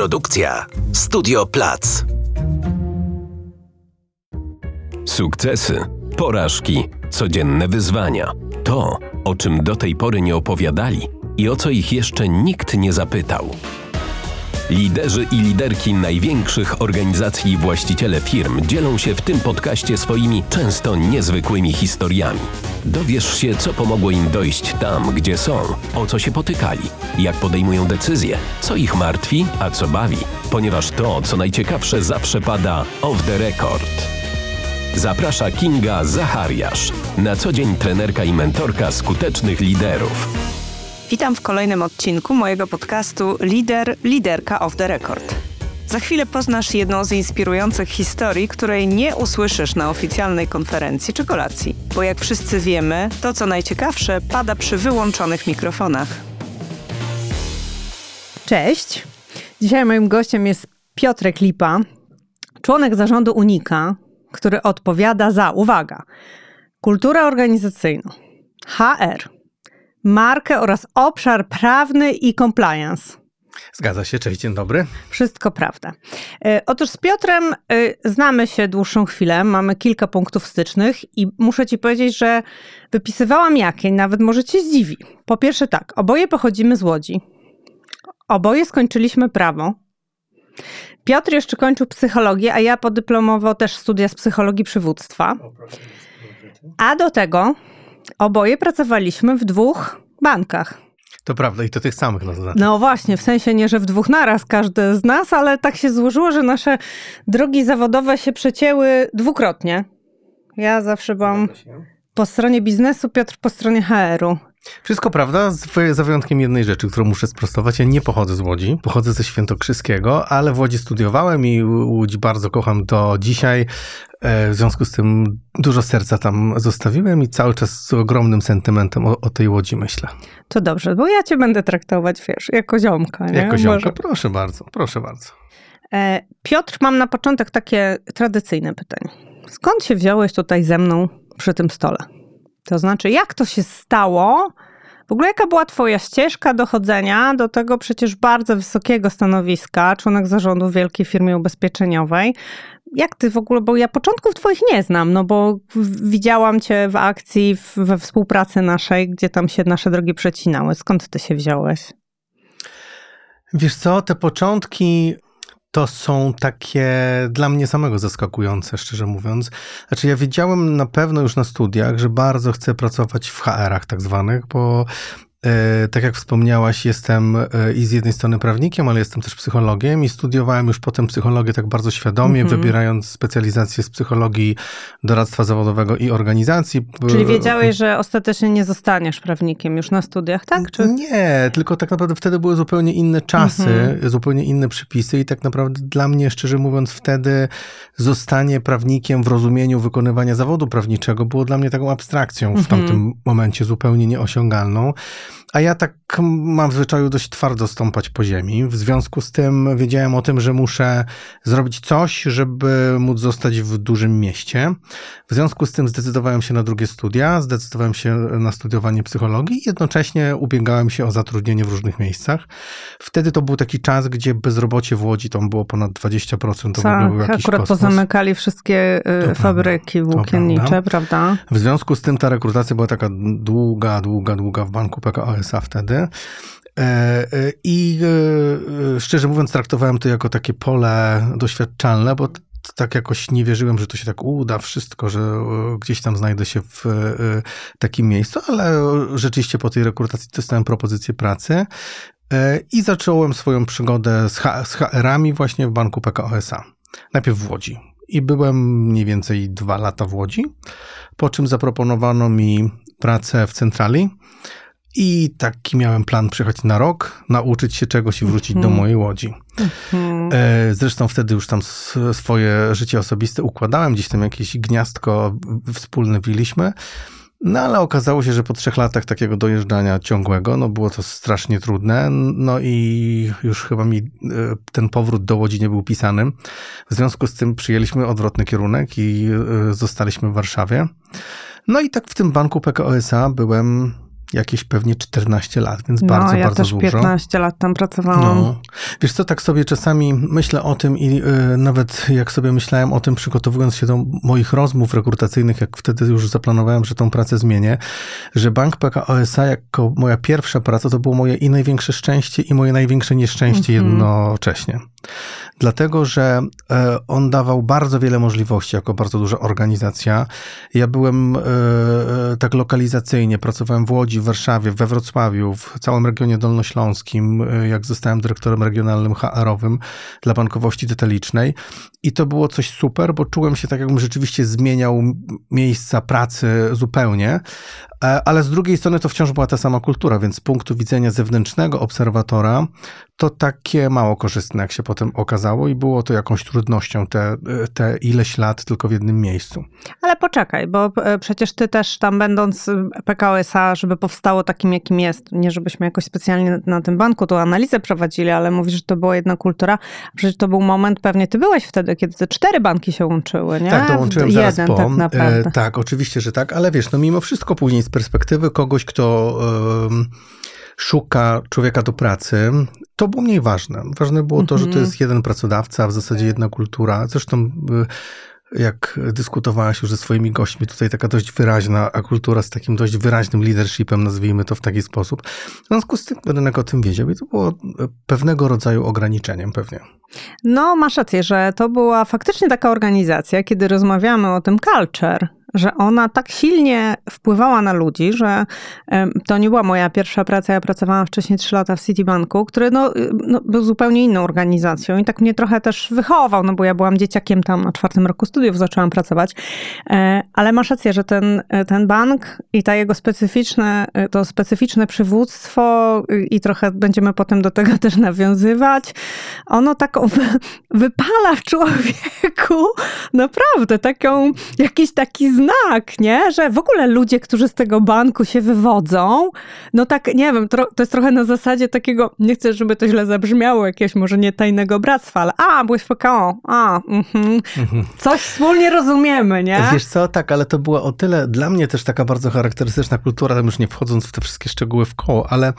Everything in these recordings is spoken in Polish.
Produkcja Studio Plac. Sukcesy, porażki, codzienne wyzwania. To, o czym do tej pory nie opowiadali i o co ich jeszcze nikt nie zapytał. Liderzy i liderki największych organizacji i właściciele firm dzielą się w tym podcaście swoimi często niezwykłymi historiami. Dowiesz się, co pomogło im dojść tam, gdzie są, o co się potykali, jak podejmują decyzje, co ich martwi, a co bawi, ponieważ to, co najciekawsze, zawsze pada off the record. Zaprasza Kinga Zachariasz, na co dzień trenerka i mentorka skutecznych liderów. Witam w kolejnym odcinku mojego podcastu Lider, Liderka of the Record. Za chwilę poznasz jedną z inspirujących historii, której nie usłyszysz na oficjalnej konferencji czy kolacji. Bo jak wszyscy wiemy, to co najciekawsze pada przy wyłączonych mikrofonach. Cześć. Dzisiaj moim gościem jest Piotrek Lipa, członek zarządu Unika, który odpowiada za, uwaga, kulturę organizacyjną, HR, markę oraz obszar prawny i compliance. Zgadza się, cześć, dzień dobry. Wszystko prawda. E, otóż z Piotrem e, znamy się dłuższą chwilę, mamy kilka punktów stycznych i muszę ci powiedzieć, że wypisywałam jakie, nawet może cię zdziwi. Po pierwsze tak, oboje pochodzimy z Łodzi. Oboje skończyliśmy prawo. Piotr jeszcze kończył psychologię, a ja podyplomowo też studia z psychologii przywództwa. A do tego oboje pracowaliśmy w dwóch bankach. To prawda, i to tych samych na dodatek. No właśnie, w sensie nie, że w dwóch naraz każdy z nas, ale tak się złożyło, że nasze drogi zawodowe się przecięły dwukrotnie. Ja zawsze byłam po stronie biznesu, Piotr po stronie HR-u. Wszystko prawda, za wyjątkiem jednej rzeczy, którą muszę sprostować. Ja nie pochodzę z Łodzi, pochodzę ze Świętokrzyskiego, ale w Łodzi studiowałem i Łódź bardzo kocham do dzisiaj. E, w związku z tym dużo serca tam zostawiłem i cały czas z ogromnym sentymentem o, o tej Łodzi myślę. To dobrze, bo ja cię będę traktować, wiesz, jako ziomka. Nie? Jako ziomka, Może... proszę bardzo, proszę bardzo. E, Piotr, mam na początek takie tradycyjne pytanie. Skąd się wziąłeś tutaj ze mną przy tym stole? To znaczy, jak to się stało? W ogóle jaka była twoja ścieżka dochodzenia do tego przecież bardzo wysokiego stanowiska, członek zarządu w wielkiej firmie ubezpieczeniowej? Jak ty w ogóle, bo ja początków twoich nie znam, no bo widziałam cię w akcji we współpracy naszej, gdzie tam się nasze drogi przecinały. Skąd ty się wziąłeś? Wiesz co, te początki to są takie dla mnie samego zaskakujące, szczerze mówiąc. Znaczy, ja wiedziałem na pewno już na studiach, że bardzo chcę pracować w HR-ach tak zwanych, bo tak jak wspomniałaś, jestem e, i z jednej strony prawnikiem, ale jestem też psychologiem i studiowałem już potem psychologię tak bardzo świadomie, mm -hmm. wybierając specjalizację z psychologii doradztwa zawodowego i organizacji. Czyli wiedziałeś, że ostatecznie nie zostaniesz prawnikiem już na studiach, tak? Czy... Nie, tylko tak naprawdę wtedy były zupełnie inne czasy, mm -hmm. zupełnie inne przepisy i tak naprawdę dla mnie, szczerze mówiąc, wtedy zostanie prawnikiem w rozumieniu wykonywania zawodu prawniczego było dla mnie taką abstrakcją w mm -hmm. tamtym momencie zupełnie nieosiągalną. A ja tak mam w zwyczaju dość twardo stąpać po ziemi. W związku z tym wiedziałem o tym, że muszę zrobić coś, żeby móc zostać w dużym mieście. W związku z tym zdecydowałem się na drugie studia, zdecydowałem się na studiowanie psychologii i jednocześnie ubiegałem się o zatrudnienie w różnych miejscach. Wtedy to był taki czas, gdzie bezrobocie w Łodzi tam było ponad 20%. To tak, był jakiś akurat kosmos. pozamykali wszystkie y, to fabryki włókiennicze, prawda. prawda? W związku z tym ta rekrutacja była taka długa, długa, długa w banku PKO USA wtedy. E, e, I e, szczerze mówiąc, traktowałem to jako takie pole doświadczalne, bo tak jakoś nie wierzyłem, że to się tak uda wszystko, że gdzieś tam znajdę się w takim miejscu, ale rzeczywiście po tej rekrutacji dostałem propozycję pracy i zacząłem swoją przygodę z, HR-ami właśnie w banku PKO SA. Najpierw w Łodzi. I byłem mniej więcej dwa lata w Łodzi, po czym zaproponowano mi pracę w centrali i taki miałem plan przyjechać na rok, nauczyć się czegoś i wrócić mm -hmm. do mhm. mojej łodzi. Mm -hmm. Zresztą wtedy już tam swoje życie osobiste układałem, gdzieś tam jakieś gniazdko wspólne wiliśmy. No ale okazało się, że po trzech latach takiego dojeżdżania ciągłego, no było to strasznie trudne, no i już chyba mi e, ten powrót do Łodzi nie był pisanym. W związku z tym przyjęliśmy odwrotny kierunek i e, zostaliśmy w Warszawie. No i tak w tym banku PKO SA byłem jakieś pewnie 14 lat, więc No, bardzo, ja bardzo też dużo. 15 lat tam pracowałam. No. Wiesz co, tak sobie czasami myślę o tym i y, nawet jak sobie myślałem o tym, przygotowując się do moich rozmów rekrutacyjnych, jak wtedy już zaplanowałem, że tą pracę zmienię, że Bank PKO SA jako moja pierwsza praca to było moje i największe szczęście i moje największe nieszczęście Mhm. jednocześnie. Dlatego, że e, on dawał bardzo wiele możliwości jako bardzo duża organizacja. Ja byłem e, e, tak lokalizacyjnie, pracowałem w Łodzi, w Warszawie, we Wrocławiu, w całym regionie dolnośląskim, e, jak zostałem dyrektorem regionalnym HR-owym dla bankowości detalicznej. I to było coś super, bo czułem się tak, jakbym rzeczywiście zmieniał miejsca pracy zupełnie. E, Ale z drugiej strony to wciąż była ta sama kultura, więc z punktu widzenia zewnętrznego obserwatora to takie mało korzystne, jak się potem okazało, i było to jakąś trudnością te, te ileś lat tylko w jednym miejscu. Ale poczekaj, bo e, przecież ty też tam będąc e, PKO SA, żeby powstało takim, jakim jest, nie żebyśmy jakoś specjalnie na tym banku tą analizę prowadzili, ale mówisz, że to była jedna kultura. Przecież to był moment, pewnie ty byłeś wtedy, kiedy te cztery banki się łączyły, nie? Tak, dołączyłem zaraz jeden po. tak naprawdę. E, tak, oczywiście, że tak, ale wiesz, no mimo wszystko później z perspektywy kogoś, kto szuka człowieka do pracy, to było mniej ważne. Ważne było to, że to Mhm. jest jeden pracodawca, w zasadzie jedna kultura. Zresztą y, jak dyskutowałeś już ze swoimi gośćmi, tutaj taka dość wyraźna kultura z takim dość wyraźnym leadershipem, nazwijmy to w taki sposób. W związku z tym rynek o tym wiedział i to było pewnego rodzaju ograniczeniem pewnie. No, masz rację, że to była faktycznie taka organizacja, kiedy rozmawiamy o tym culture, że ona tak silnie wpływała na ludzi, że to nie była moja pierwsza praca. Ja pracowałam wcześniej 3 lata w Citibanku, który no, y, no, był zupełnie inną organizacją i tak mnie trochę też wychował, no bo ja byłam dzieciakiem tam na czwartym roku studiów, zaczęłam pracować. E, Ale masz rację, że ten, ten bank i ta jego specyficzne, to specyficzne przywództwo y, i trochę będziemy potem do tego też nawiązywać, ono taką wy- wypala w człowieku naprawdę taką, jakiś taki znak, nie? Że w ogóle ludzie, którzy z tego banku się wywodzą, no tak, nie wiem, to jest trochę na zasadzie takiego, nie chcę, żeby to źle zabrzmiało, jakiegoś może nie tajnego bractwa, ale a, byłeś w PKO, a, mhm. coś wspólnie rozumiemy, nie? Wiesz co, tak, ale to była o tyle dla mnie też taka bardzo charakterystyczna kultura, tam już nie wchodząc w te wszystkie szczegóły w koło, ale,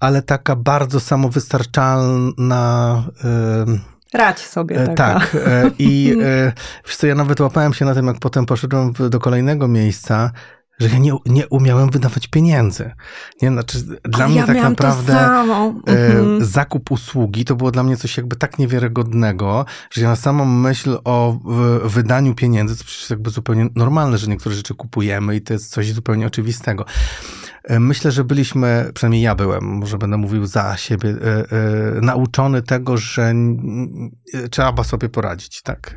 ale taka bardzo samowystarczalna. ym, Radź sobie E, taka. Tak. e, I e, wiesz co, ja nawet łapałem się na tym, jak potem poszedłem do kolejnego miejsca, że ja nie, nie umiałem wydawać pieniędzy. Nie, znaczy, dla A mnie ja tak naprawdę Mhm. zakup usługi to było dla mnie coś jakby tak niewiarygodnego, że ja na samą myśl o wydaniu pieniędzy, to przecież jakby zupełnie normalne, że niektóre rzeczy kupujemy i to jest coś zupełnie oczywistego. E, Myślę, że byliśmy, przynajmniej ja byłem, może będę mówił za siebie, e, e, nauczony tego, że trzeba sobie poradzić, tak?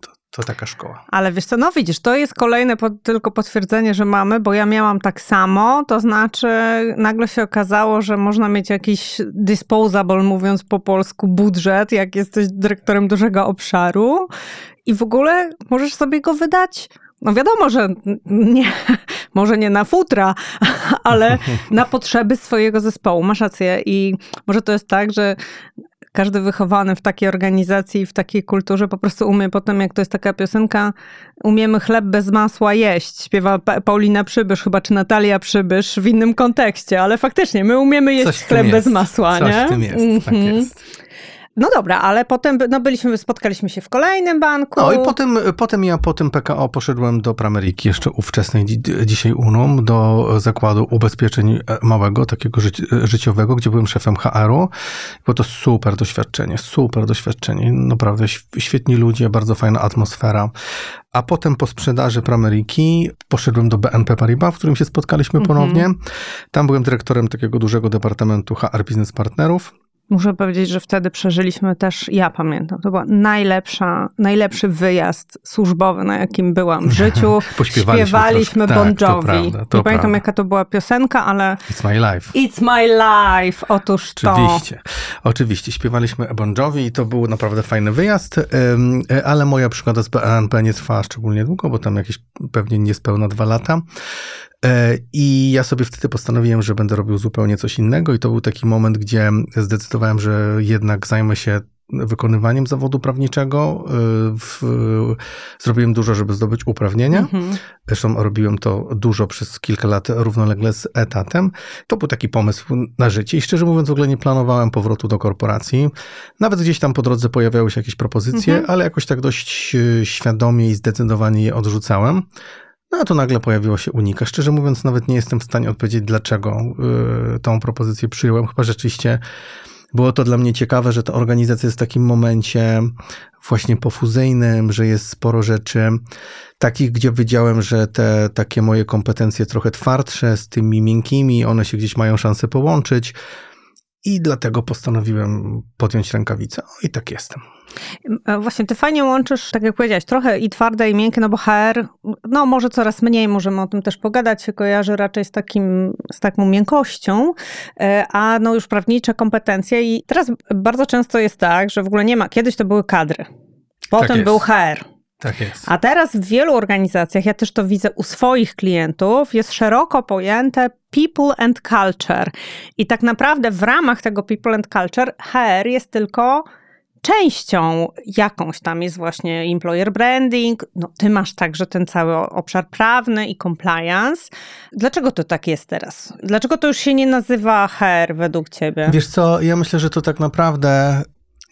To, to taka szkoła. Ale wiesz co, no widzisz, to jest kolejne tylko potwierdzenie, że mamy, bo ja miałam tak samo, to znaczy nagle się okazało, że można mieć jakiś disposable, mówiąc po polsku, budżet, jak jesteś dyrektorem dużego obszaru i w ogóle możesz sobie go wydać no wiadomo, że nie, może nie na futra, ale na potrzeby swojego zespołu. Masz rację i może to jest tak, że każdy wychowany w takiej organizacji w takiej kulturze po prostu umie potem, jak to jest taka piosenka, umiemy chleb bez masła jeść. Śpiewa Pa- Paulina Przybysz chyba, czy Natalia Przybysz w innym kontekście, ale faktycznie my umiemy jeść Coś chleb bez masła, Coś nie? w tym jest, tak Mhm. jest. No dobra, ale potem no byliśmy, spotkaliśmy się w kolejnym banku. No i potem, potem ja po tym PKO poszedłem do Prameriki, jeszcze ówczesnej, dzi- dzisiaj Unum, do zakładu ubezpieczeń e, małego, takiego życi życiowego, gdzie byłem szefem HR-u. Było to super doświadczenie, super doświadczenie. Naprawdę św- świetni ludzie, bardzo fajna atmosfera. A potem po sprzedaży Prameriki poszedłem do BNP Paribas, w którym się spotkaliśmy Mhm. ponownie. Tam byłem dyrektorem takiego dużego departamentu HR Business Partnerów. Muszę powiedzieć, że wtedy przeżyliśmy też, ja pamiętam, to była najlepsza, najlepszy wyjazd służbowy, na jakim byłam w życiu. Pośpiewaliśmy Śpiewaliśmy troszkę. Bon Tak, to Jovi. prawda, to Nie pamiętam, prawda. jaka to była piosenka, ale It's my life. It's my life. Otóż to. Oczywiście. Oczywiście. Śpiewaliśmy Bon Jovi i to był naprawdę fajny wyjazd, y, ale moja przygoda z BNP nie trwała szczególnie długo, bo tam jakieś pewnie niespełna dwa lata. E, I ja sobie wtedy postanowiłem, że będę robił zupełnie coś innego i to był taki moment, gdzie zdecydowałem, że jednak zajmę się wykonywaniem zawodu prawniczego. W, zrobiłem dużo, żeby zdobyć uprawnienia. Mhm. Zresztą robiłem to dużo przez kilka lat równolegle z etatem. To był taki pomysł na życie i szczerze mówiąc w ogóle nie planowałem powrotu do korporacji. Nawet gdzieś tam po drodze pojawiały się jakieś propozycje, mhm. ale jakoś tak dość świadomie i zdecydowanie je odrzucałem. No a tu nagle pojawiło się unika. Szczerze mówiąc, nawet nie jestem w stanie odpowiedzieć, dlaczego y, tą propozycję przyjąłem. Chyba rzeczywiście było to dla mnie ciekawe, że ta organizacja jest w takim momencie właśnie pofuzyjnym, że jest sporo rzeczy takich, gdzie wiedziałem, że te takie moje kompetencje trochę twardsze z tymi miękkimi, one się gdzieś mają szansę połączyć. I dlatego postanowiłem podjąć rękawicę. O, I tak jestem. E, właśnie ty fajnie łączysz, tak jak powiedziałeś, trochę i twarde i miękkie, no bo HR, no może coraz mniej, możemy o tym też pogadać, się kojarzy raczej z, takim, z taką miękkością, e, a no już prawnicze kompetencje i teraz bardzo często jest tak, że w ogóle nie ma, kiedyś to były kadry, potem tak był HR, tak jest. A teraz w wielu organizacjach, ja też to widzę u swoich klientów, jest szeroko pojęte people and culture. I tak naprawdę w ramach tego people and culture HR jest tylko częścią jakąś tam jest właśnie employer branding. No, ty masz także ten cały obszar prawny i compliance. Dlaczego to tak jest teraz? Dlaczego to już się nie nazywa HR według ciebie? Wiesz co, ja myślę, że to tak naprawdę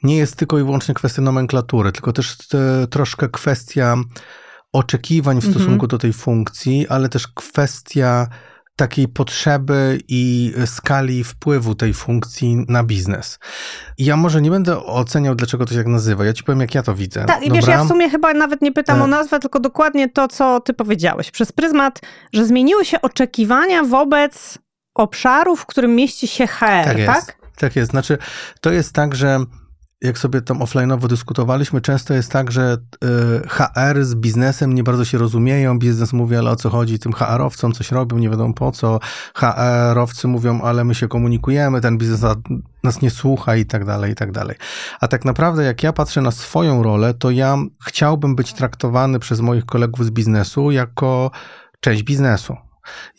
nie jest tylko i wyłącznie kwestia nomenklatury, tylko też te, troszkę kwestia oczekiwań w mhm. stosunku do tej funkcji, ale też kwestia takiej potrzeby i skali wpływu tej funkcji na biznes. ja może nie będę oceniał, dlaczego to się tak nazywa. Ja ci powiem, jak ja to widzę. Tak, i wiesz, ja w sumie chyba nawet nie pytam o e. nazwę, tylko dokładnie to, co ty powiedziałeś. Przez pryzmat, że zmieniły się oczekiwania wobec obszaru, w którym mieści się HR, tak? Jest. Tak, tak jest. Znaczy, to jest tak, że jak sobie tam offline'owo dyskutowaliśmy, często jest tak, że y, HR z biznesem nie bardzo się rozumieją. Biznes mówi, ale o co chodzi tym HR-owcom, coś robią, nie wiadomo po co. HR-owcy mówią, ale my się komunikujemy, ten biznes nas nie słucha i tak dalej, i tak dalej. A tak naprawdę, jak ja patrzę na swoją rolę, to ja chciałbym być traktowany przez moich kolegów z biznesu jako część biznesu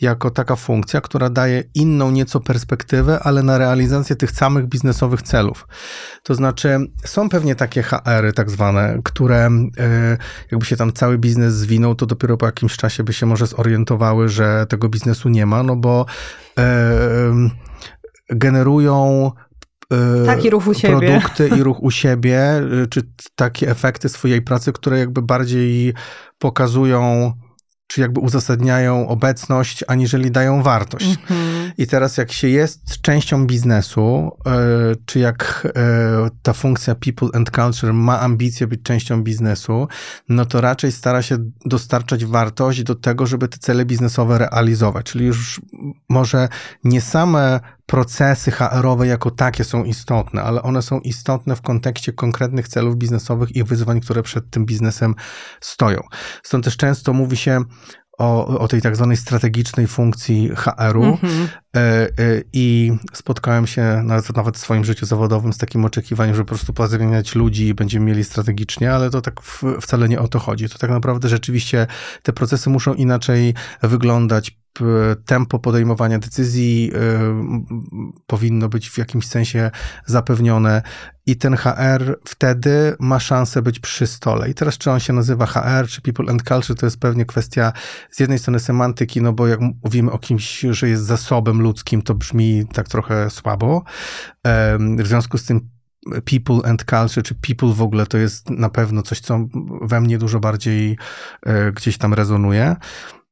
jako taka funkcja, która daje inną nieco perspektywę, ale na realizację tych samych biznesowych celów. To znaczy, są pewnie takie HR-y tak zwane, które e, jakby się tam cały biznes zwinął, to dopiero po jakimś czasie by się może zorientowały, że tego biznesu nie ma, no bo e, generują e, Taki ruch u siebie. produkty i ruch u siebie, czy takie efekty swojej pracy, które jakby bardziej pokazują czy jakby uzasadniają obecność, aniżeli dają wartość. Mhm. I teraz jak się jest częścią biznesu, e, czy jak e, ta funkcja people and culture ma ambicje być częścią biznesu, no to raczej stara się dostarczać wartość do tego, żeby te cele biznesowe realizować. Czyli już może nie same procesy HR-owe jako takie są istotne, ale one są istotne w kontekście konkretnych celów biznesowych i wyzwań, które przed tym biznesem stoją. Stąd też często mówi się o, o tej tak zwanej strategicznej funkcji HR-u mm-hmm. E, e, i spotkałem się nawet, nawet w swoim życiu zawodowym z takim oczekiwaniem, że po prostu pozmieniać ludzi i będziemy mieli strategicznie, ale to tak w, wcale nie o to chodzi. To tak naprawdę rzeczywiście te procesy muszą inaczej wyglądać, tempo podejmowania decyzji y, powinno być w jakimś sensie zapewnione i ten HR wtedy ma szansę być przy stole. I teraz czy on się nazywa HR, czy People and Culture, to jest pewnie kwestia z jednej strony semantyki, no bo jak mówimy o kimś, że jest zasobem ludzkim, to brzmi tak trochę słabo. W związku z tym people and culture, czy people w ogóle to jest na pewno coś, co we mnie dużo bardziej e, gdzieś tam rezonuje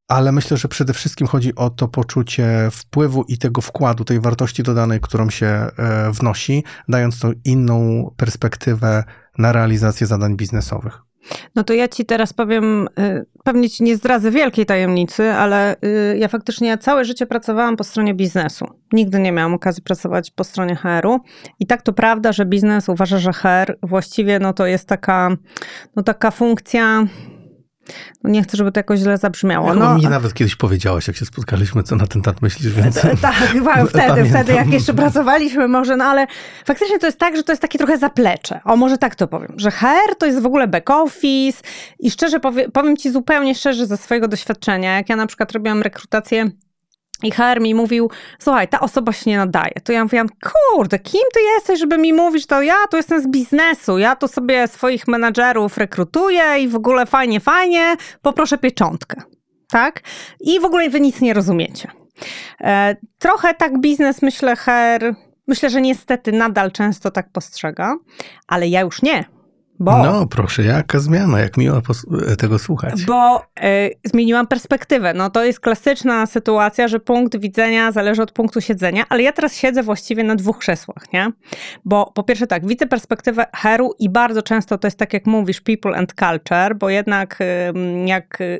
ale myślę, że przede wszystkim chodzi o to poczucie wpływu i tego wkładu, tej wartości dodanej, którą się e, wnosi, dając tą inną perspektywę na realizację zadań biznesowych. No to ja ci teraz powiem, e, pewnie ci nie zdradzę wielkiej tajemnicy, ale e, ja faktycznie całe życie pracowałam po stronie biznesu. Nigdy nie miałam okazji pracować po stronie HR-u. I tak to prawda, że biznes uważa, że HR właściwie no to jest taka, no taka funkcja nie chcę, żeby to jakoś źle zabrzmiało. No, mi nawet kiedyś powiedziałaś, jak się spotkaliśmy, co na ten temat myślisz, więc... Tak, chyba wtedy, wtedy jak jeszcze pracowaliśmy może, no ale faktycznie to jest tak, że to jest takie trochę zaplecze. O, może tak to powiem, że HR to jest w ogóle back office i szczerze powiem, powiem ci zupełnie szczerze ze swojego doświadczenia, jak ja na przykład robiłam rekrutację I HR mi mówił, słuchaj, ta osoba się nie nadaje. To ja mówiłam, kurde, kim ty jesteś, żeby mi mówić, to ja tu jestem z biznesu, ja tu sobie swoich menadżerów rekrutuję i w ogóle fajnie, fajnie, poproszę pieczątkę. Tak? I w ogóle wy nic nie rozumiecie. E, trochę tak biznes, myślę, HR, myślę, że niestety nadal często tak postrzega, ale ja już nie bo, no proszę, jaka zmiana, jak miło tego słuchać. Bo y, zmieniłam perspektywę. No to jest klasyczna sytuacja, że punkt widzenia zależy od punktu siedzenia, ale ja teraz siedzę właściwie na dwóch krzesłach, nie? Bo po pierwsze tak, widzę perspektywę heru i bardzo często to jest tak jak mówisz, people and culture, bo jednak y, jak y,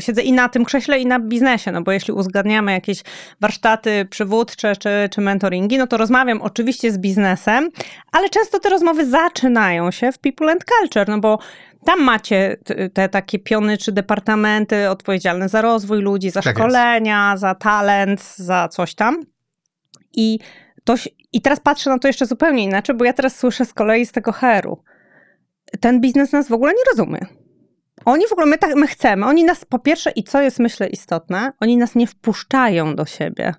siedzę i na tym krześle i na biznesie, no bo jeśli uzgadniamy jakieś warsztaty przywódcze czy, czy mentoringi, no to rozmawiam oczywiście z biznesem, ale często te rozmowy zaczynają się w people and culture, no bo tam macie te takie piony czy departamenty odpowiedzialne za rozwój ludzi, za tak szkolenia, jest. za talent, za coś tam. I, to, I teraz patrzę na to jeszcze zupełnie inaczej, bo ja teraz słyszę z kolei z tego heru. Ten biznes nas w ogóle nie rozumie. Oni w ogóle, my, tak, my chcemy, oni nas po pierwsze, i co jest myślę istotne, oni nas nie wpuszczają do siebie.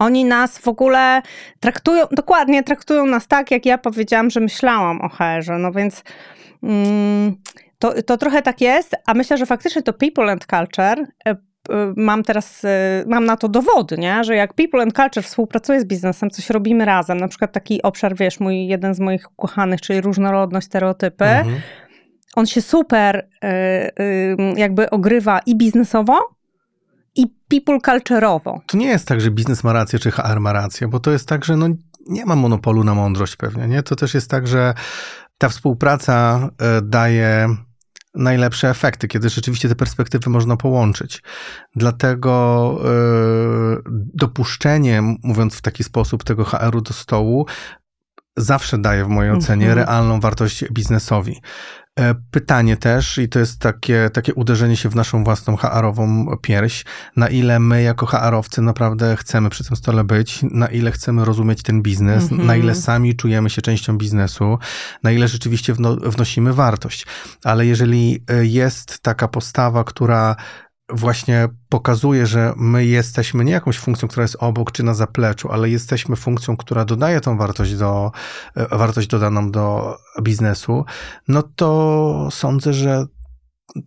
Oni nas w ogóle traktują, dokładnie traktują nas tak, jak ja powiedziałam, że myślałam o HR-ze. No więc mm, to, to trochę tak jest, a myślę, że faktycznie to people and culture e, e, mam teraz, e, mam na to dowody, nie? że jak People and Culture współpracuje z biznesem, coś robimy razem, na przykład taki obszar, wiesz, mój jeden z moich ukochanych, czyli różnorodność, stereotypy, mhm. on się super jakby ogrywa i biznesowo, i people culture'owo. To nie jest tak, że biznes ma rację, czy HR ma rację, bo to jest tak, że no nie ma monopolu na mądrość pewnie, nie? To też jest tak, że ta współpraca e, daje najlepsze efekty, kiedy rzeczywiście te perspektywy można połączyć. Dlatego yy, dopuszczenie, mówiąc w taki sposób, tego HR-u do stołu zawsze daje w mojej ocenie -hmm. realną wartość biznesowi. E, pytanie też, i to jest takie, takie uderzenie się w naszą własną HR-ową pierś, na ile my jako HR-owcy naprawdę chcemy przy tym stole być, na ile chcemy rozumieć ten biznes, mm -hmm. na ile sami czujemy się częścią biznesu, na ile rzeczywiście wno, wnosimy wartość. Ale jeżeli e, jest taka postawa, która właśnie pokazuje, że my jesteśmy nie jakąś funkcją, która jest obok czy na zapleczu, ale jesteśmy funkcją, która dodaje tą wartość, do, e, wartość dodaną do biznesu, no to sądzę, że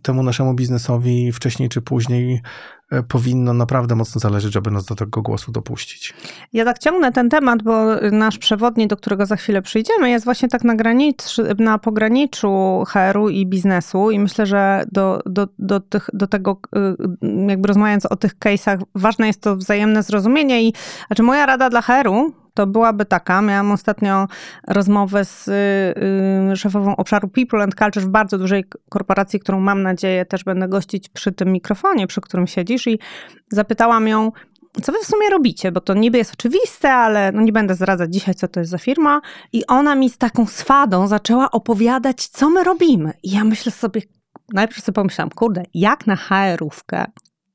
temu naszemu biznesowi wcześniej czy później E, powinno naprawdę mocno zależeć, żeby nas do tego głosu dopuścić. Ja tak ciągnę ten temat, bo nasz przewodnik, do którego za chwilę przyjdziemy, jest właśnie tak na, granic, na pograniczu HR-u i biznesu i myślę, że do, do, do, tych, do tego, y, jakby rozmawiając o tych case'ach, ważne jest to wzajemne zrozumienie i znaczy moja rada dla HR-u to byłaby taka. Miałam ostatnio rozmowę z y, szefową obszaru People and Culture w bardzo dużej korporacji, którą mam nadzieję też będę gościć przy tym mikrofonie, przy którym siedzisz i zapytałam ją, co wy w sumie robicie? Bo to niby jest oczywiste, ale no nie będę zdradzać dzisiaj, co to jest za firma. I ona mi z taką swadą zaczęła opowiadać, co my robimy. I ja myślę sobie, najpierw sobie pomyślałam, kurde, jak na HR-ówkę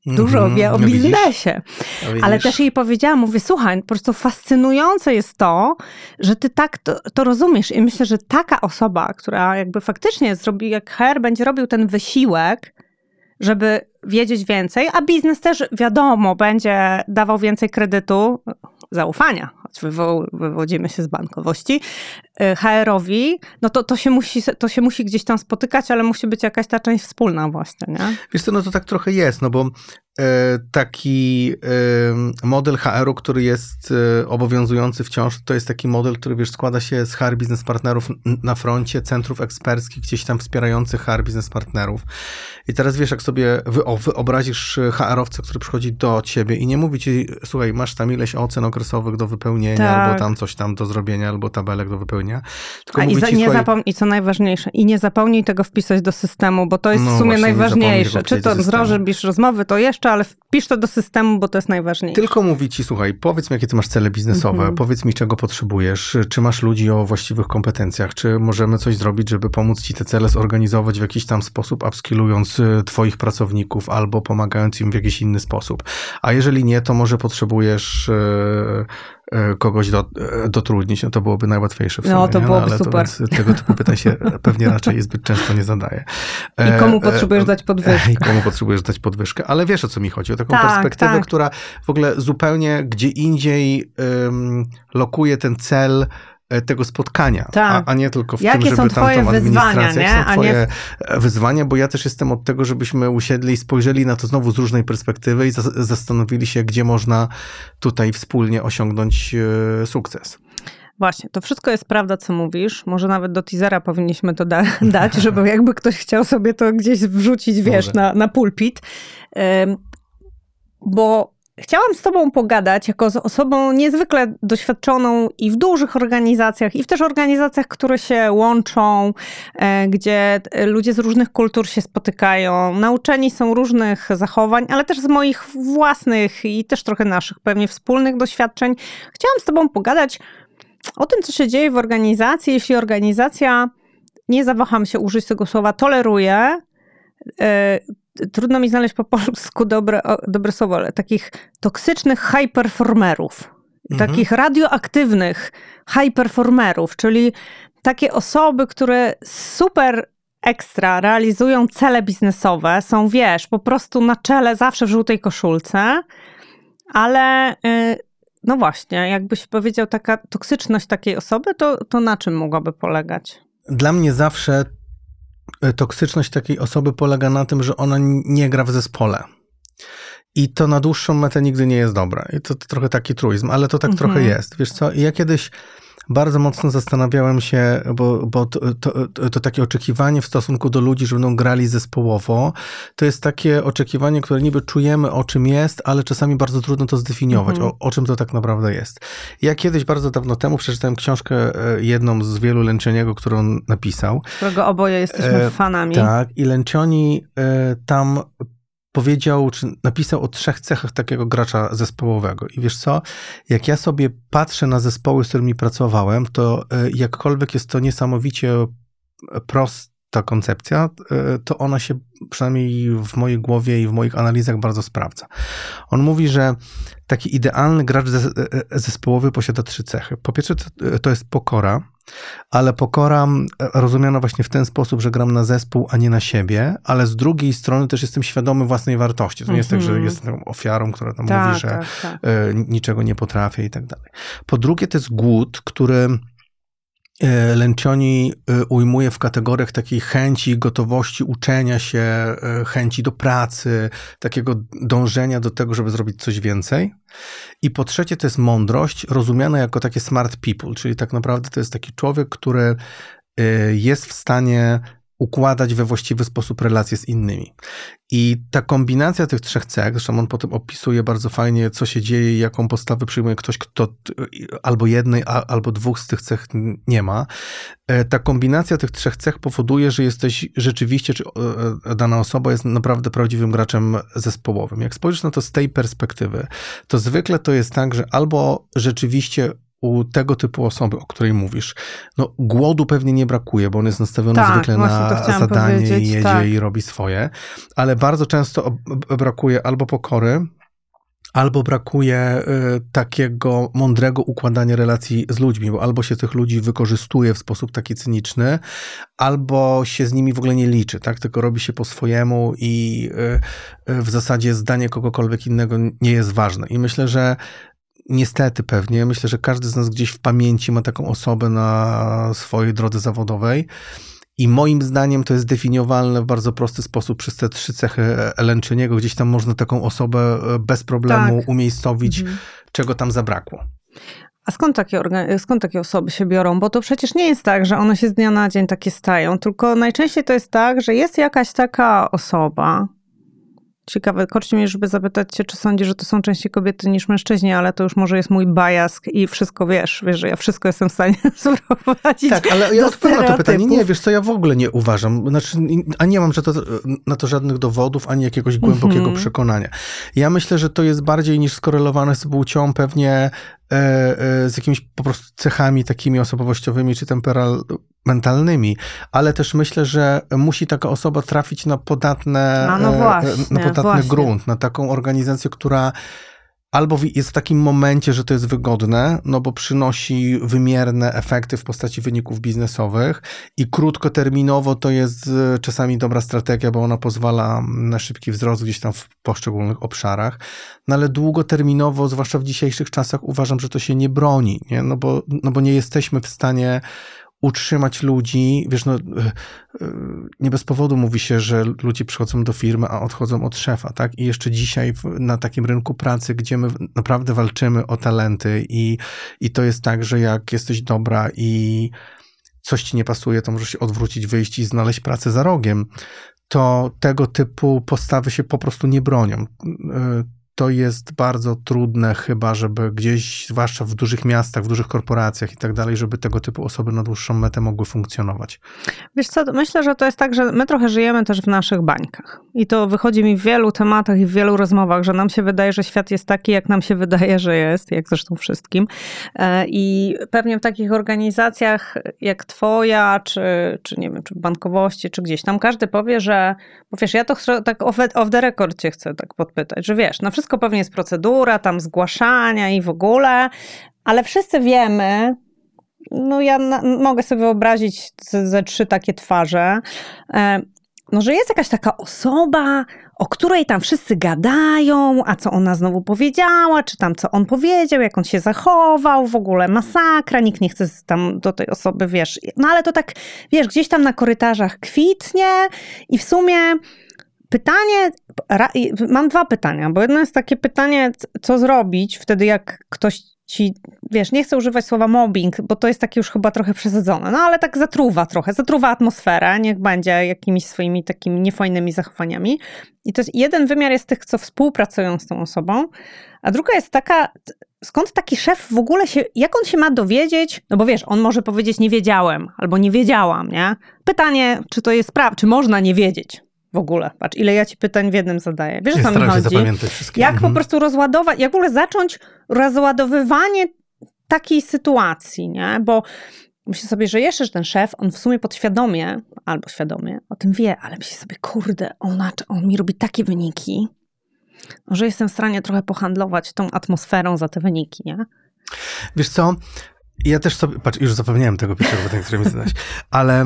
dużo -hmm. wie o no biznesie. No Ale też jej powiedziałam, mówię, słuchaj, po prostu fascynujące jest to, że ty tak to, to, rozumiesz i myślę, że taka osoba, która jakby faktycznie zrobi, jak HR będzie robił ten wysiłek, żeby wiedzieć więcej, a biznes też wiadomo, będzie dawał więcej kredytu, zaufania, choć wywodzimy się z bankowości, HR-owi, no to, to, się musi, to się musi gdzieś tam spotykać, ale musi być jakaś ta część wspólna właśnie, nie? Wiesz co, no to tak trochę jest, no bo E, taki e, model HR-u, który jest e, obowiązujący wciąż, to jest taki model, który wiesz, składa się z HR biznes partnerów na froncie, centrów eksperckich, gdzieś tam wspierających HR biznes partnerów. I teraz wiesz, jak sobie wyobrazisz HR-owca, który przychodzi do ciebie i nie mówi ci, słuchaj, masz tam ileś ocen okresowych do wypełnienia, tak. albo tam coś tam do zrobienia, albo tabelek do wypełnienia. Tylko A i, za, ci, nie słuchaj... zapomnij, co najważniejsze, i nie zapomnij tego wpisać do systemu, bo to jest no w sumie najważniejsze. Czy to zrobisz rozmowy, to jeszcze ale wpisz to do systemu, bo to jest najważniejsze. Tylko mówi ci, słuchaj, powiedz mi, jakie ty masz cele biznesowe, mhm. powiedz mi, czego potrzebujesz, czy masz ludzi o właściwych kompetencjach, czy możemy coś zrobić, żeby pomóc ci te cele zorganizować w jakiś tam sposób, upskillując y, twoich pracowników albo pomagając im w jakiś inny sposób. A jeżeli nie, to może potrzebujesz e, kogoś do, e, dotrudnić, no to byłoby najłatwiejsze w sumie. No, to byłoby ale super. To, więc tego typu pytań się pewnie raczej zbyt często nie zadaje. I komu potrzebujesz dać podwyżkę. I komu potrzebujesz dać podwyżkę. Ale wiesz, o co mi chodzi. O taką Tak, perspektywę, tak. która w ogóle zupełnie gdzie indziej ym, lokuje ten cel e, tego spotkania, Tak. a, a nie tylko w Jakie tym, żeby tam tą administrację, nie? jakie są A nie twoje e, wyzwania, bo ja też jestem od tego, żebyśmy usiedli i spojrzeli na to znowu z różnej perspektywy i za- zastanowili się, gdzie można tutaj wspólnie osiągnąć e, sukces. Właśnie, to wszystko jest prawda, co mówisz. Może nawet do teasera powinniśmy to da- dać, żeby jakby ktoś chciał sobie to gdzieś wrzucić, wiesz, Może. na, na pulpit. Bo chciałam z tobą pogadać jako z osobą niezwykle doświadczoną i w dużych organizacjach, i w też organizacjach, które się łączą, e, gdzie e, ludzie z różnych kultur się spotykają, nauczeni są różnych zachowań, ale też z moich własnych i też trochę naszych pewnie wspólnych doświadczeń. Chciałam z tobą pogadać o tym, co się dzieje w organizacji, jeśli organizacja, nie zawaham się użyć tego słowa, toleruje, e, trudno mi znaleźć po polsku dobre, dobre słowo, ale takich toksycznych high performerów, Mhm. takich radioaktywnych high performerów, czyli takie osoby, które super ekstra realizują cele biznesowe, są wiesz, po prostu na czele zawsze w żółtej koszulce, ale y, no właśnie, jakbyś powiedział taka toksyczność takiej osoby, to, to na czym mogłaby polegać? Dla mnie zawsze toksyczność takiej osoby polega na tym, że ona nie gra w zespole. I to na dłuższą metę nigdy nie jest dobre. I to, to trochę taki truizm, ale to tak Mhm. trochę jest. Wiesz co, ja kiedyś bardzo mocno zastanawiałem się, bo, bo to, to, to, takie oczekiwanie w stosunku do ludzi, że będą grali zespołowo, to jest takie oczekiwanie, które niby czujemy o czym jest, ale czasami bardzo trudno to zdefiniować, Mhm. o, o czym to tak naprawdę jest. Ja kiedyś bardzo dawno temu przeczytałem książkę, e, jedną z wielu Lęczeniego, którą on napisał. Którego oboje jesteśmy E, fanami. Tak, i Lęcioni e, tam powiedział, czy napisał o trzech cechach takiego gracza zespołowego. I wiesz co, jak ja sobie patrzę na zespoły, z którymi pracowałem, to e, jakkolwiek jest to niesamowicie prosta koncepcja, e, to ona się przynajmniej w mojej głowie i w moich analizach bardzo sprawdza. On mówi, że taki idealny gracz zes- e, zespołowy posiada trzy cechy. Po pierwsze, to- jest pokora, ale pokora e, rozumiana właśnie w ten sposób, że gram na zespół, a nie na siebie, ale z drugiej strony też jestem świadomy własnej wartości. To nie jest tak, że Mhm. jestem ofiarą, która tam tak, mówi, że tak, tak. e, niczego nie potrafię i tak dalej. Po drugie, to jest głód, który e, Lencioni e, ujmuje w kategoriach takiej chęci, gotowości uczenia się, e, chęci do pracy, takiego dążenia do tego, żeby zrobić coś więcej. I po trzecie, to jest mądrość, rozumiana jako takie smart people, czyli tak naprawdę to jest taki człowiek, który e, jest w stanie układać we właściwy sposób relacje z innymi. I ta kombinacja tych trzech cech, zresztą on potem opisuje bardzo fajnie, co się dzieje jaką postawę przyjmuje ktoś, kto albo jednej, albo dwóch z tych cech nie ma. E, Ta kombinacja tych trzech cech powoduje, że jesteś rzeczywiście, czy e, dana osoba jest naprawdę prawdziwym graczem zespołowym. Jak spojrzysz na to z tej perspektywy, to zwykle to jest tak, że albo rzeczywiście u tego typu osoby, o której mówisz, no głodu pewnie nie brakuje, bo on jest nastawiony Tak, zwykle na zadanie powiedzieć, i jedzie tak. i robi swoje, ale bardzo często brakuje albo pokory, albo brakuje y, takiego mądrego układania relacji z ludźmi, bo albo się tych ludzi wykorzystuje w sposób taki cyniczny, albo się z nimi w ogóle nie liczy, tak? Tylko robi się po swojemu i y, y, w zasadzie zdanie kogokolwiek innego nie jest ważne. I myślę, że niestety pewnie, myślę, że każdy z nas gdzieś w pamięci ma taką osobę na swojej drodze zawodowej. I moim zdaniem to jest definiowalne w bardzo prosty sposób przez te trzy cechy Lęczyniego. Gdzieś tam można taką osobę e, bez problemu Tak. umiejscowić, Mhm. czego tam zabrakło. A skąd takie, skąd takie osoby się biorą? Bo to przecież nie jest tak, że one się z dnia na dzień takie stają, tylko najczęściej to jest tak, że jest jakaś taka osoba. Ciekawe, korci mnie, żeby zapytać cię, czy sądzisz, że to są częściej kobiety niż mężczyźni, ale to już może jest mój bias i wszystko wiesz, wiesz, że ja wszystko jestem w stanie sprowadzić Tak, ale ja odpowiem na to pytanie. Nie, wiesz co, ja w ogóle nie uważam. Znaczy, a nie mam że to, na to żadnych dowodów, ani jakiegoś głębokiego Mhm. przekonania. Ja myślę, że to jest bardziej niż skorelowane z płcią, pewnie e, e, z jakimiś po prostu cechami takimi osobowościowymi czy temperamentalnymi, ale też myślę, że musi taka osoba trafić na podatne, A no e, właśnie, na podatny właśnie. grunt, na taką organizację, która albo jest w takim momencie, że to jest wygodne, no bo przynosi wymierne efekty w postaci wyników biznesowych i krótkoterminowo to jest e, czasami dobra strategia, bo ona pozwala na szybki wzrost gdzieś tam w poszczególnych obszarach, no ale długoterminowo, zwłaszcza w dzisiejszych czasach, uważam, że to się nie broni, nie? No, bo, no bo nie jesteśmy w stanie utrzymać ludzi, wiesz, no, e, e, nie bez powodu mówi się, że ludzie przychodzą do firmy, a odchodzą od szefa, tak? I jeszcze dzisiaj na takim rynku pracy, gdzie my naprawdę walczymy o talenty i, i to jest tak, że jak jesteś dobra i coś ci nie pasuje, to możesz się odwrócić, wyjść i znaleźć pracę za rogiem, to tego typu postawy się po prostu nie bronią. To jest bardzo trudne chyba, żeby gdzieś, zwłaszcza w dużych miastach, w dużych korporacjach i tak dalej, żeby tego typu osoby na dłuższą metę mogły funkcjonować. Wiesz co, myślę, że to jest tak, że my trochę żyjemy też w naszych bańkach. I to wychodzi mi w wielu tematach i w wielu rozmowach, że nam się wydaje, że świat jest taki, jak nam się wydaje, że jest, jak zresztą wszystkim. E, I pewnie w takich organizacjach jak twoja, czy, czy nie wiem, czy bankowości, czy gdzieś tam, każdy powie, że, bo wiesz, ja to chcę, tak off, off the record cię chcę tak podpytać, że wiesz, na wszystko wszystko pewnie jest procedura, tam zgłaszania i w ogóle, ale wszyscy wiemy, no ja na, mogę sobie wyobrazić ze, trzy takie twarze, e, no, że jest jakaś taka osoba, o której tam wszyscy gadają, a co ona znowu powiedziała, czy tam co on powiedział, jak on się zachował, w ogóle masakra, nikt nie chce tam do tej osoby, wiesz. No ale to tak, wiesz, gdzieś tam na korytarzach kwitnie i w sumie Pytanie, mam dwa pytania, bo jedno jest takie pytanie, co zrobić wtedy, jak ktoś ci, wiesz, nie chcę używać słowa mobbing, bo to jest takie już chyba trochę przesadzone, no ale tak zatruwa trochę, zatruwa atmosferę, niech będzie jakimiś swoimi takimi niefajnymi zachowaniami. I to jest, jeden wymiar jest tych, co współpracują z tą osobą, a druga jest taka, skąd taki szef w ogóle się, jak on się ma dowiedzieć, no bo wiesz, on może powiedzieć nie wiedziałem, albo nie wiedziałam, nie? Pytanie, czy to jest prawda, czy można nie wiedzieć, w ogóle. Patrz, ile ja ci pytań w jednym zadaję. Wiesz, co mi chodzi? Jak mhm. po prostu rozładować, jak w ogóle zacząć rozładowywanie takiej sytuacji, nie? Bo myślę sobie, że jeszcze, że ten szef, on w sumie podświadomie, albo świadomie o tym wie, ale myśli sobie, kurde, ona, on mi robi takie wyniki, że jestem w stanie trochę pohandlować tą atmosferą za te wyniki, nie? Wiesz co, ja też sobie, patrz, już zapomniałem tego pierwszego pytania, które mi zadać, ale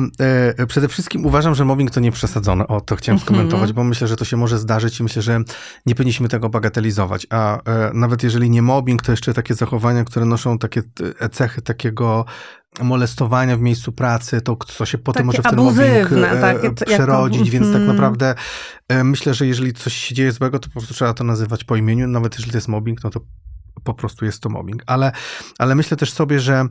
e, przede wszystkim uważam, że mobbing to nie przesadzone. O, to chciałem mhm. skomentować, bo myślę, że to się może zdarzyć i myślę, że nie powinniśmy tego bagatelizować. A e, nawet jeżeli nie mobbing, to jeszcze takie zachowania, które noszą takie e, cechy takiego molestowania w miejscu pracy, to co się potem takie może w ten mobbing takie, przerodzić, jako, więc tak mhm. naprawdę myślę, że jeżeli coś się dzieje złego, to po prostu trzeba to nazywać po imieniu, nawet jeżeli to jest mobbing, no to po prostu jest to mobbing. Ale, ale myślę też sobie, że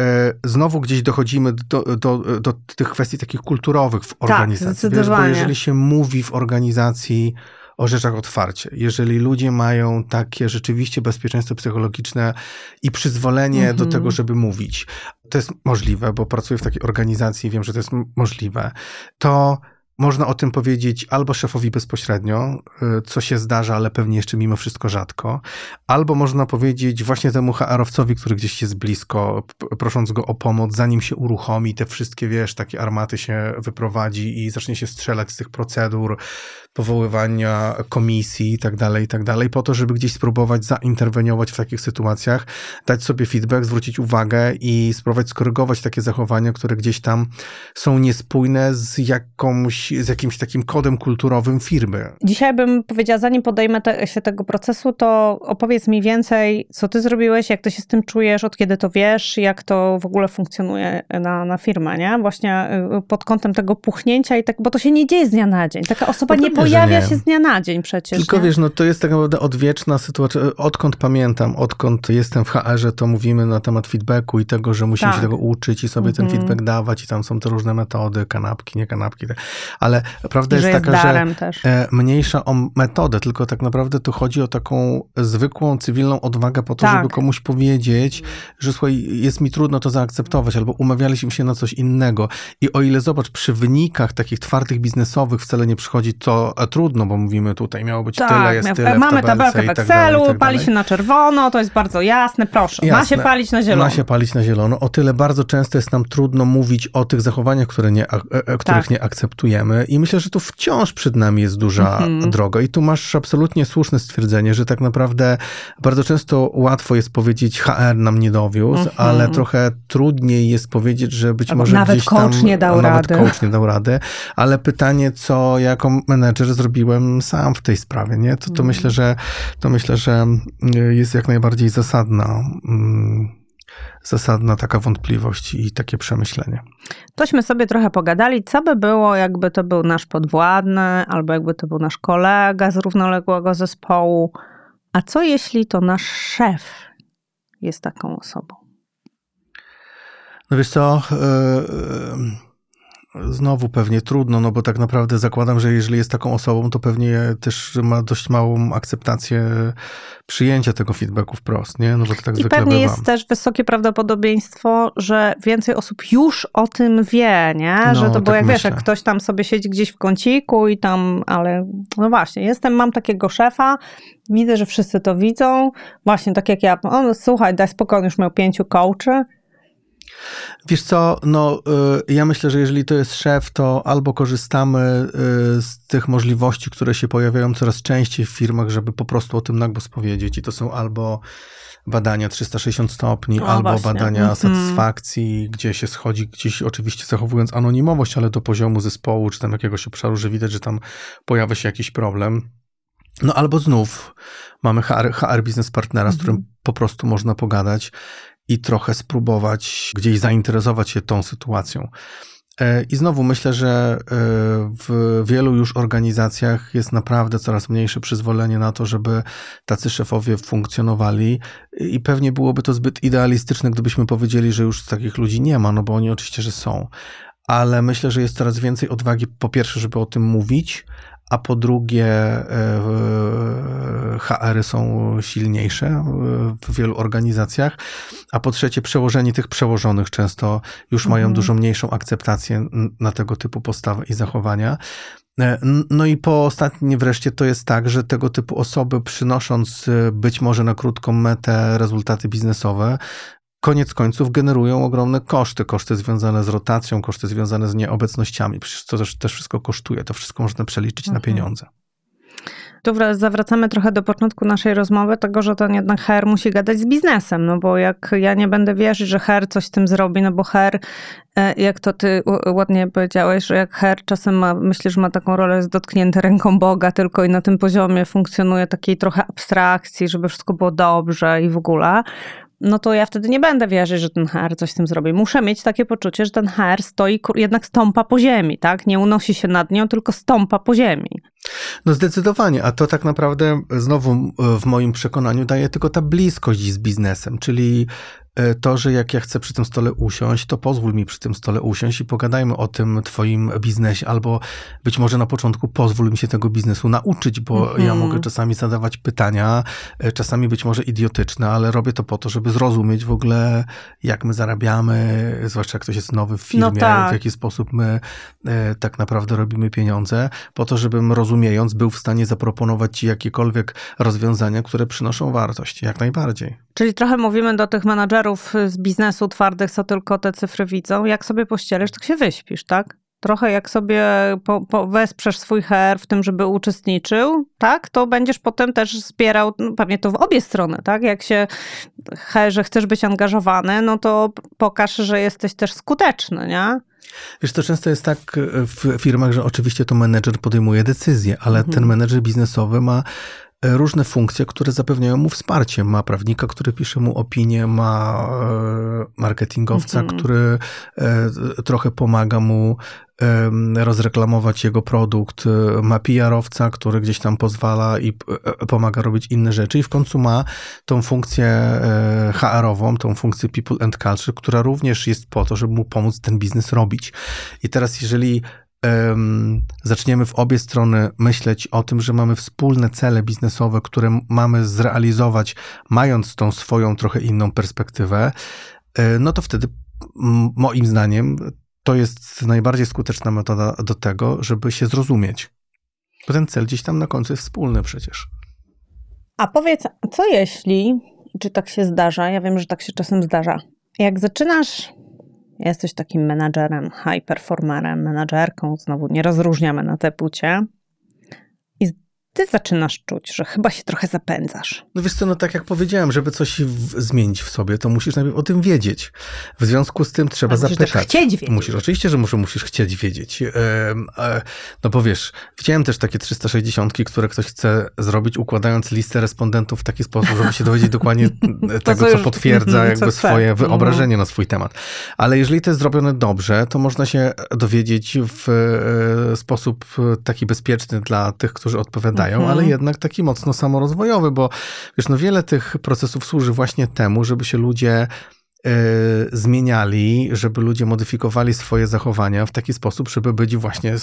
e, znowu gdzieś dochodzimy do, do, do tych kwestii takich kulturowych w tak, organizacji. Wiesz, bo jeżeli się mówi w organizacji o rzeczach otwarcie. Jeżeli ludzie mają takie rzeczywiście bezpieczeństwo psychologiczne i przyzwolenie mm -hmm. do mhm. tego, żeby mówić, to jest możliwe, bo pracuję w takiej organizacji i wiem, że to jest możliwe, to można o tym powiedzieć albo szefowi bezpośrednio, y, co się zdarza, ale pewnie jeszcze mimo wszystko rzadko, albo można powiedzieć właśnie temu HR-owcowi, który gdzieś jest blisko, prosząc go o pomoc, zanim się uruchomi, te wszystkie, wiesz, takie armaty się wyprowadzi i zacznie się strzelać z tych procedur, powoływania komisji i tak dalej, i tak dalej, po to, żeby gdzieś spróbować zainterweniować w takich sytuacjach, dać sobie feedback, zwrócić uwagę i spróbować skorygować takie zachowania, które gdzieś tam są niespójne z jakąś, z jakimś takim kodem kulturowym firmy. Dzisiaj bym powiedziała, zanim podejmę te, się tego procesu, to opowiedz mi więcej, co ty zrobiłeś, jak ty się z tym czujesz, od kiedy to wiesz, jak to w ogóle funkcjonuje na, na firmę, nie? Właśnie y, pod kątem tego puchnięcia i tak, bo to się nie dzieje z dnia na dzień. Taka osoba nie pojawia się z dnia na dzień przecież. Tylko nie? wiesz, no to jest tak naprawdę odwieczna sytuacja. Odkąd pamiętam, odkąd jestem w HR-ze, to mówimy na temat feedbacku i tego, że musimy tak. się tego uczyć i sobie ten mhm. feedback dawać i tam są te różne metody, kanapki, nie kanapki. Tak. Ale prawda jest, jest taka, że też. E, mniejsza o metodę, tylko tak naprawdę tu chodzi o taką zwykłą, cywilną odwagę po to, tak. żeby komuś powiedzieć, że słuchaj, jest mi trudno to zaakceptować, albo umawialiśmy się na coś innego. I o ile zobacz, przy wynikach takich twardych biznesowych wcale nie przychodzi to a trudno, bo mówimy tutaj, miało być tak, tyle, jest tyle Mamy tabelkę w tak Excelu, tak pali się na czerwono, to jest bardzo jasne, proszę. Jasne. Ma się palić na zielono. Ma się palić na zielono. O tyle bardzo często jest nam trudno mówić o tych zachowaniach, które nie, e, e, których tak. nie akceptujemy i myślę, że tu wciąż przed nami jest duża Mhm. droga i tu masz absolutnie słuszne stwierdzenie, że tak naprawdę bardzo często łatwo jest powiedzieć HR nam nie dowiózł, Mhm. ale trochę trudniej jest powiedzieć, że być Albo może nawet gdzieś tam... coach nie dał nawet rady. coach nie dał rady, ale pytanie, co jako menedżer zrobiłem sam w tej sprawie, nie? To, to Mhm. myślę, że to myślę, że y, jest jak najbardziej zasadna mm, zasadna taka wątpliwość i takie przemyślenie. Tośmy sobie trochę pogadali, co by było, jakby to był nasz podwładny, albo jakby to był nasz kolega z równoległego zespołu. A co jeśli to nasz szef jest taką osobą? No wiesz co, e, e, znowu pewnie trudno, no bo tak naprawdę zakładam, że jeżeli jest taką osobą, to pewnie też ma dość małą akceptację przyjęcia tego feedbacku wprost, nie? No bo to tak I zwykle pewnie bywa. jest też wysokie prawdopodobieństwo, że więcej osób już o tym wie, nie? No, że to, bo tak jak wiesz, myślę. jak ktoś tam sobie siedzi gdzieś w kąciku i tam, ale no właśnie, jestem, mam takiego szefa, widzę, że wszyscy to widzą, właśnie tak jak ja, on słuchaj, daj spokój, on już miał pięciu coachy, Wiesz co, no y, ja myślę, że jeżeli to jest szef, to albo korzystamy y, z tych możliwości, które się pojawiają coraz częściej w firmach, żeby po prostu o tym nagłos powiedzieć i to są albo badania 360 stopni, O, albo właśnie. badania Mhm. satysfakcji, gdzie się schodzi gdzieś oczywiście zachowując anonimowość, ale do poziomu zespołu, czy tam jakiegoś obszaru, że widać, że tam pojawia się jakiś problem. No albo znów mamy HR, HR biznes partnera, z którym po prostu można pogadać i trochę spróbować gdzieś zainteresować się tą sytuacją. E, I znowu myślę, że e, w wielu już organizacjach jest naprawdę coraz mniejsze przyzwolenie na to, żeby tacy szefowie funkcjonowali i pewnie byłoby to zbyt idealistyczne, gdybyśmy powiedzieli, że już takich ludzi nie ma, no bo oni oczywiście, że są. Ale myślę, że jest coraz więcej odwagi, po pierwsze, żeby o tym mówić, a po drugie, e, HR-y są silniejsze e, w wielu organizacjach, a po trzecie, przełożeni tych przełożonych często już mają Mhm. dużo mniejszą akceptację na tego typu postawę i zachowania. E, No i po ostatnie wreszcie to jest tak, że tego typu osoby przynosząc być może na krótką metę rezultaty biznesowe, koniec końców generują ogromne koszty. Koszty związane z rotacją, koszty związane z nieobecnościami. Przecież to też, też wszystko kosztuje. To wszystko można przeliczyć na Mhm. pieniądze. Tu wra- zawracamy trochę do początku naszej rozmowy, tego, że ten jednak HR musi gadać z biznesem, no bo jak ja nie będę wierzyć, że HR coś z tym zrobi, no bo HR, e, jak to ty ładnie powiedziałeś, że jak HR czasem ma, myślę, że ma taką rolę, jest dotknięty ręką Boga tylko i na tym poziomie funkcjonuje takiej trochę abstrakcji, żeby wszystko było dobrze i w ogóle, no to ja wtedy nie będę wierzyć, że ten HR coś z tym zrobi. Muszę mieć takie poczucie, że ten HR stoi, jednak stąpa po ziemi, tak? Nie unosi się nad nią, tylko stąpa po ziemi. No zdecydowanie, a to tak naprawdę znowu w moim przekonaniu daje tylko ta bliskość z biznesem, czyli e, to, że jak ja chcę przy tym stole usiąść, to pozwól mi przy tym stole usiąść i pogadajmy o tym twoim biznesie, albo być może na początku pozwól mi się tego biznesu nauczyć, bo Mhm. ja mogę czasami zadawać pytania, e, czasami być może idiotyczne, ale robię to po to, żeby zrozumieć w ogóle, jak my zarabiamy, zwłaszcza jak ktoś jest nowy w firmie, No tak. w jaki sposób my e, tak naprawdę robimy pieniądze, po to, żebym rozumiejąc był w stanie zaproponować ci jakiekolwiek rozwiązania, które przynoszą wartość, jak najbardziej. Czyli trochę mówimy do tych menadżerów z biznesu twardych, co tylko te cyfry widzą. Jak sobie pościelisz, tak się wyśpisz, tak? Trochę jak sobie po, po wesprzesz swój HR w tym, żeby uczestniczył, tak? To będziesz potem też zbierał, no pewnie to w obie strony, tak? Jak się HR, że chcesz być angażowany, no to pokaż, że jesteś też skuteczny, nie? Wiesz, to często jest tak e, w firmach, że oczywiście to menedżer podejmuje decyzje, ale Mhm. ten menedżer biznesowy ma różne funkcje, które zapewniają mu wsparcie. Ma prawnika, który pisze mu opinię, ma e, marketingowca, Mhm. który e, trochę pomaga mu rozreklamować jego produkt, e, ma PR-owca, który gdzieś tam pozwala i e, pomaga robić inne rzeczy i w końcu ma tą funkcję e, HR-ową, tą funkcję People and Culture, która również jest po to, żeby mu pomóc ten biznes robić. I teraz jeżeli em, zaczniemy w obie strony myśleć o tym, że mamy wspólne cele biznesowe, które mamy zrealizować, mając tą swoją trochę inną perspektywę, e, no to wtedy moim zdaniem to jest najbardziej skuteczna metoda do tego, żeby się zrozumieć. Bo ten cel gdzieś tam na końcu jest wspólny przecież. A powiedz, co jeśli, czy tak się zdarza, ja wiem, że tak się czasem zdarza, jak zaczynasz jesteś takim menadżerem, high performerem, menadżerką, znowu nie rozróżniamy na te płcie, ty zaczynasz czuć, że chyba się trochę zapędzasz. No wiesz co, no tak jak powiedziałem, żeby coś w, zmienić w sobie, to musisz najpierw o tym wiedzieć. W związku z tym trzeba musisz zapytać. Też chcieć wiedzieć. Musisz, oczywiście, że muszę, musisz chcieć wiedzieć. E, e, no bo wiesz, widziałem też takie 360, które ktoś chce zrobić, układając listę respondentów w taki sposób, żeby się dowiedzieć dokładnie tego, co, potwierdza co jakby chce. swoje mhm. wyobrażenie na swój temat. Ale jeżeli to jest zrobione dobrze, to można się dowiedzieć w e, sposób taki bezpieczny dla tych, którzy odpowiadają mhm. ale jednak taki mocno samorozwojowy, bo wiesz, no wiele tych procesów służy właśnie temu, żeby się ludzie y, zmieniali, żeby ludzie modyfikowali swoje zachowania w taki sposób, żeby być właśnie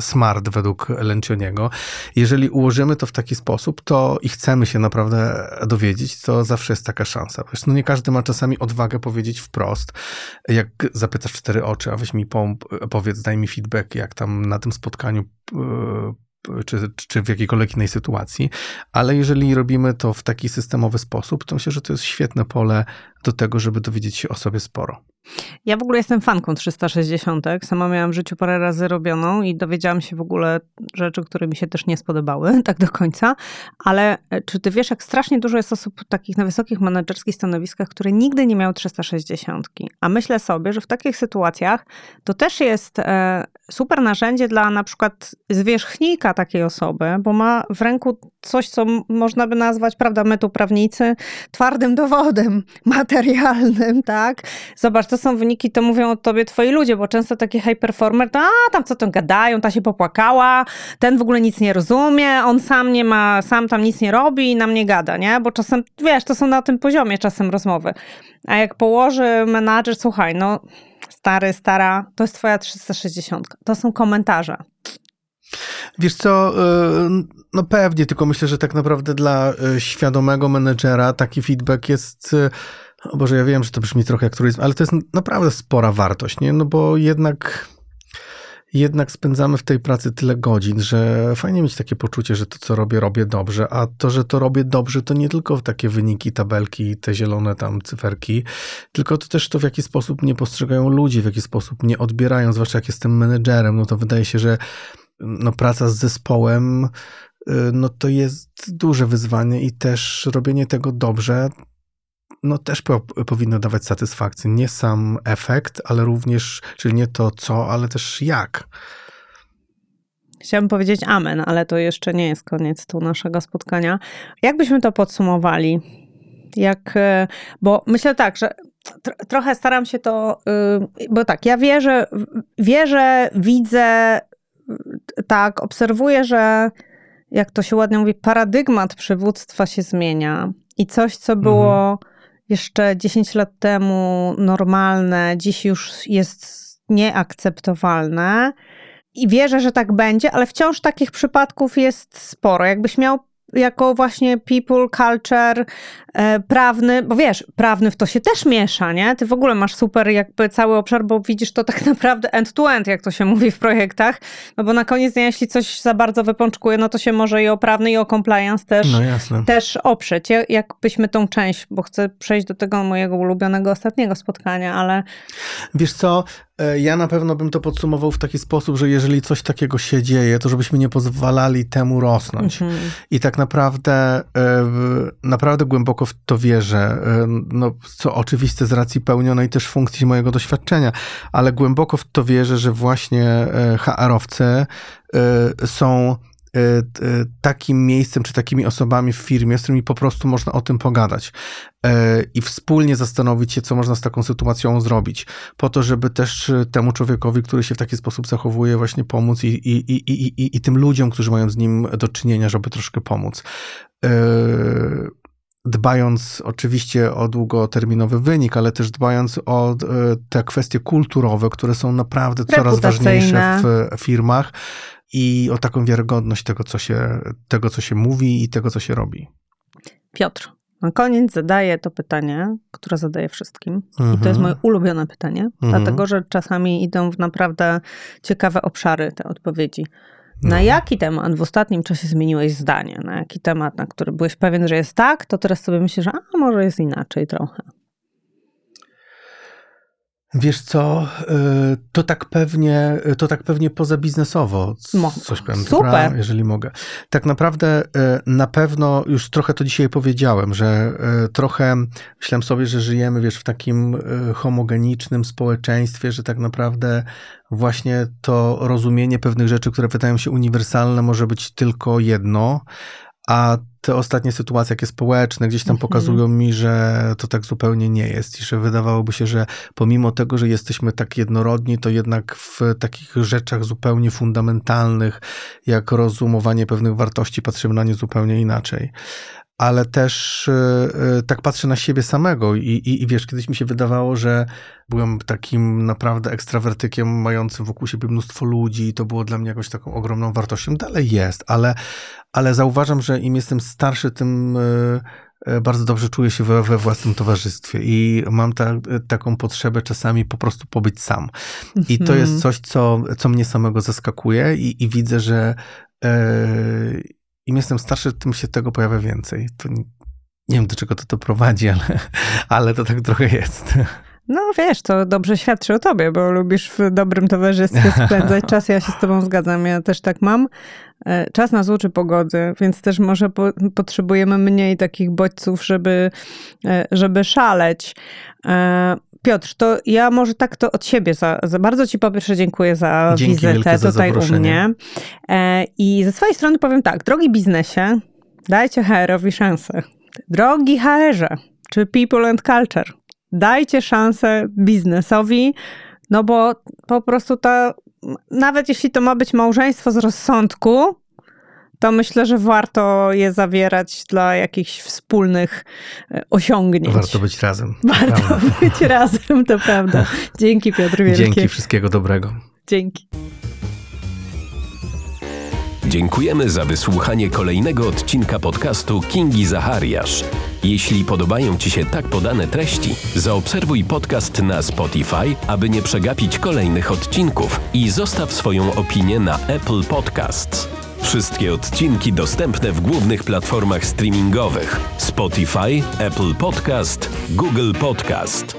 smart według Lencioniego. Jeżeli ułożymy to w taki sposób, to i chcemy się naprawdę dowiedzieć, to zawsze jest taka szansa. Wiesz, no nie każdy ma czasami odwagę powiedzieć wprost, jak zapytasz cztery oczy, a weź mi powiedz, daj mi feedback, jak tam na tym spotkaniu y, czy, czy w jakiejkolwiek innej sytuacji, ale jeżeli robimy to w taki systemowy sposób, to myślę, że to jest świetne pole do tego, żeby dowiedzieć się o sobie sporo. Ja w ogóle jestem fanką 360. Sama miałam w życiu parę razy robioną i dowiedziałam się w ogóle rzeczy, które mi się też nie spodobały, tak do końca. Ale e, czy ty wiesz, jak strasznie dużo jest osób takich na wysokich menedżerskich stanowiskach, które nigdy nie miały 360? A myślę sobie, że w takich sytuacjach to też jest e, super narzędzie dla na przykład zwierzchnika takiej osoby, bo ma w ręku coś, co można by nazwać, prawda, my tu prawnicy, twardym dowodem materialnym, tak? Zobacz, to są wyniki, to mówią o tobie twoi ludzie, bo często taki high performer, to a, tam co tam gadają, ta się popłakała, ten w ogóle nic nie rozumie, on sam nie ma, sam tam nic nie robi i nam nie gada, nie? Bo czasem, wiesz, to są na tym poziomie czasem rozmowy. A jak położy menadżer, słuchaj, no stary, stara, to jest twoja 360. To są komentarze. Wiesz co, e, no pewnie, tylko myślę, że tak naprawdę dla e, świadomego menedżera taki feedback jest e, o Boże, ja wiem, że to brzmi trochę jak turyzm, ale to jest naprawdę spora wartość, nie? No bo jednak, jednak spędzamy w tej pracy tyle godzin, że fajnie mieć takie poczucie, że to, co robię, robię dobrze, a to, że to robię dobrze, to nie tylko takie wyniki, tabelki, te zielone tam cyferki, tylko to też to, w jaki sposób mnie postrzegają ludzie, w jaki sposób mnie odbierają, zwłaszcza jak jestem menedżerem, no to wydaje się, że no, praca z zespołem, y, no to jest duże wyzwanie i też robienie tego dobrze no też po, powinno dawać satysfakcję. Nie sam efekt, ale również, czyli nie to co, ale też jak. Chciałabym powiedzieć amen, ale to jeszcze nie jest koniec tu naszego spotkania. Jak byśmy to podsumowali? Jak, e, bo myślę tak, że trochę staram się to, y, bo tak, ja wierzę, wierzę, widzę, tak, obserwuję, że jak to się ładnie mówi, paradygmat przywództwa się zmienia i coś, co było mhm jeszcze 10 lat temu normalne, dziś już jest nieakceptowalne. I wierzę, że tak będzie, ale wciąż takich przypadków jest sporo. Jakbyś miał jako właśnie people, culture, e, prawny, bo wiesz, prawny w to się też miesza, nie? Ty w ogóle masz super jakby cały obszar, bo widzisz to tak naprawdę end-to-end, jak to się mówi w projektach, no bo na koniec dnia, jeśli coś za bardzo wypączkuje, no to się może i o prawny, i o compliance też, no też oprzeć. Jakbyśmy tą część, bo chcę przejść do tego mojego ulubionego ostatniego spotkania, ale... Wiesz co, ja na pewno bym to podsumował w taki sposób, że jeżeli coś takiego się dzieje, to żebyśmy nie pozwalali temu rosnąć. Mhm. I tak naprawdę, e, naprawdę głęboko w to wierzę. E, no, co oczywiste z racji pełnionej też funkcji mojego doświadczenia, ale głęboko w to wierzę, że właśnie HR-owcy są E, e, takim miejscem, czy takimi osobami w firmie, z którymi po prostu można o tym pogadać e, i wspólnie zastanowić się, co można z taką sytuacją zrobić, po to, żeby też temu człowiekowi, który się w taki sposób zachowuje, właśnie pomóc i, i, i, i, i tym ludziom, którzy mają z nim do czynienia, żeby troszkę pomóc. Dbając oczywiście o długoterminowy wynik, ale też dbając o te kwestie kulturowe, które są naprawdę coraz ważniejsze w firmach, i o taką wiarygodność tego co, się, tego, co się mówi i tego, co się robi. Piotr, na koniec zadaję to pytanie, które zadaję wszystkim. Mhm. I to jest mhm. moje ulubione pytanie, mhm. dlatego że czasami idą w naprawdę ciekawe obszary te odpowiedzi. Na no. jaki temat w ostatnim czasie zmieniłeś zdanie? Na jaki temat, na który byłeś pewien, że jest tak, to teraz sobie myślisz, że a może jest inaczej trochę. Wiesz co, y, to tak pewnie, to tak pewnie poza biznesowo coś powiem, Super. Dobra, jeżeli mogę. Tak naprawdę y, na pewno już trochę to dzisiaj powiedziałem, że y, trochę myślałem sobie, że żyjemy, wiesz, w takim homogenicznym społeczeństwie, że tak naprawdę właśnie to rozumienie pewnych rzeczy, które wydają się uniwersalne, może być tylko jedno, a te ostatnie sytuacje, jakie społeczne, gdzieś tam mhm. pokazują mi, że to tak zupełnie nie jest i że wydawałoby się, że pomimo tego, że jesteśmy tak jednorodni, to jednak w takich rzeczach zupełnie fundamentalnych, jak rozumowanie pewnych wartości, patrzymy na nie zupełnie inaczej ale też yy, tak patrzę na siebie samego i, i, i, wiesz, kiedyś mi się wydawało, że byłem takim naprawdę ekstrawertykiem, mającym wokół siebie mnóstwo ludzi i to było dla mnie jakąś taką ogromną wartością. Dalej jest, ale, ale zauważam, że im jestem starszy, tym yy, bardzo dobrze czuję się we, we własnym towarzystwie i mam ta, taką potrzebę czasami po prostu pobyć sam. I to jest mhm. coś, co, co mnie samego zaskakuje i, i widzę, że yy, im jestem starszy, tym się tego pojawia więcej. To nie, nie wiem, do czego to, to prowadzi, ale, ale to tak trochę jest. No wiesz, to dobrze świadczy o tobie, bo lubisz w dobrym towarzystwie spędzać czas. Ja się z tobą zgadzam, ja też tak mam. E, czas nas uczy pogody, więc też może po, potrzebujemy mniej takich bodźców, żeby, e, żeby szaleć. Piotr, to ja może tak to od siebie. Za, za bardzo Ci po pierwsze dziękuję za Dzięki wizytę tutaj u mnie. E, I ze swojej strony powiem tak, drogi biznesie, dajcie HR-owi szansę. Drogi HR-ze, czy People and Culture, dajcie szansę biznesowi, no bo po prostu to, nawet jeśli to ma być małżeństwo z rozsądku, to myślę, że warto je zawierać dla jakichś wspólnych e, osiągnięć. Warto być razem. Warto prawda. być razem, to prawda. Dzięki Piotr Wielkie. Dzięki, wszystkiego dobrego. Dzięki. Dziękujemy za wysłuchanie kolejnego odcinka podcastu Kingi Zachariasz. Jeśli podobają Ci się tak podane treści, zaobserwuj podcast na Spotify, aby nie przegapić kolejnych odcinków i zostaw swoją opinię na Apple Podcasts. Wszystkie odcinki dostępne w głównych platformach streamingowych: Spotify, Apple Podcast, Google Podcast.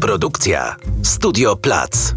Produkcja Studio Plac.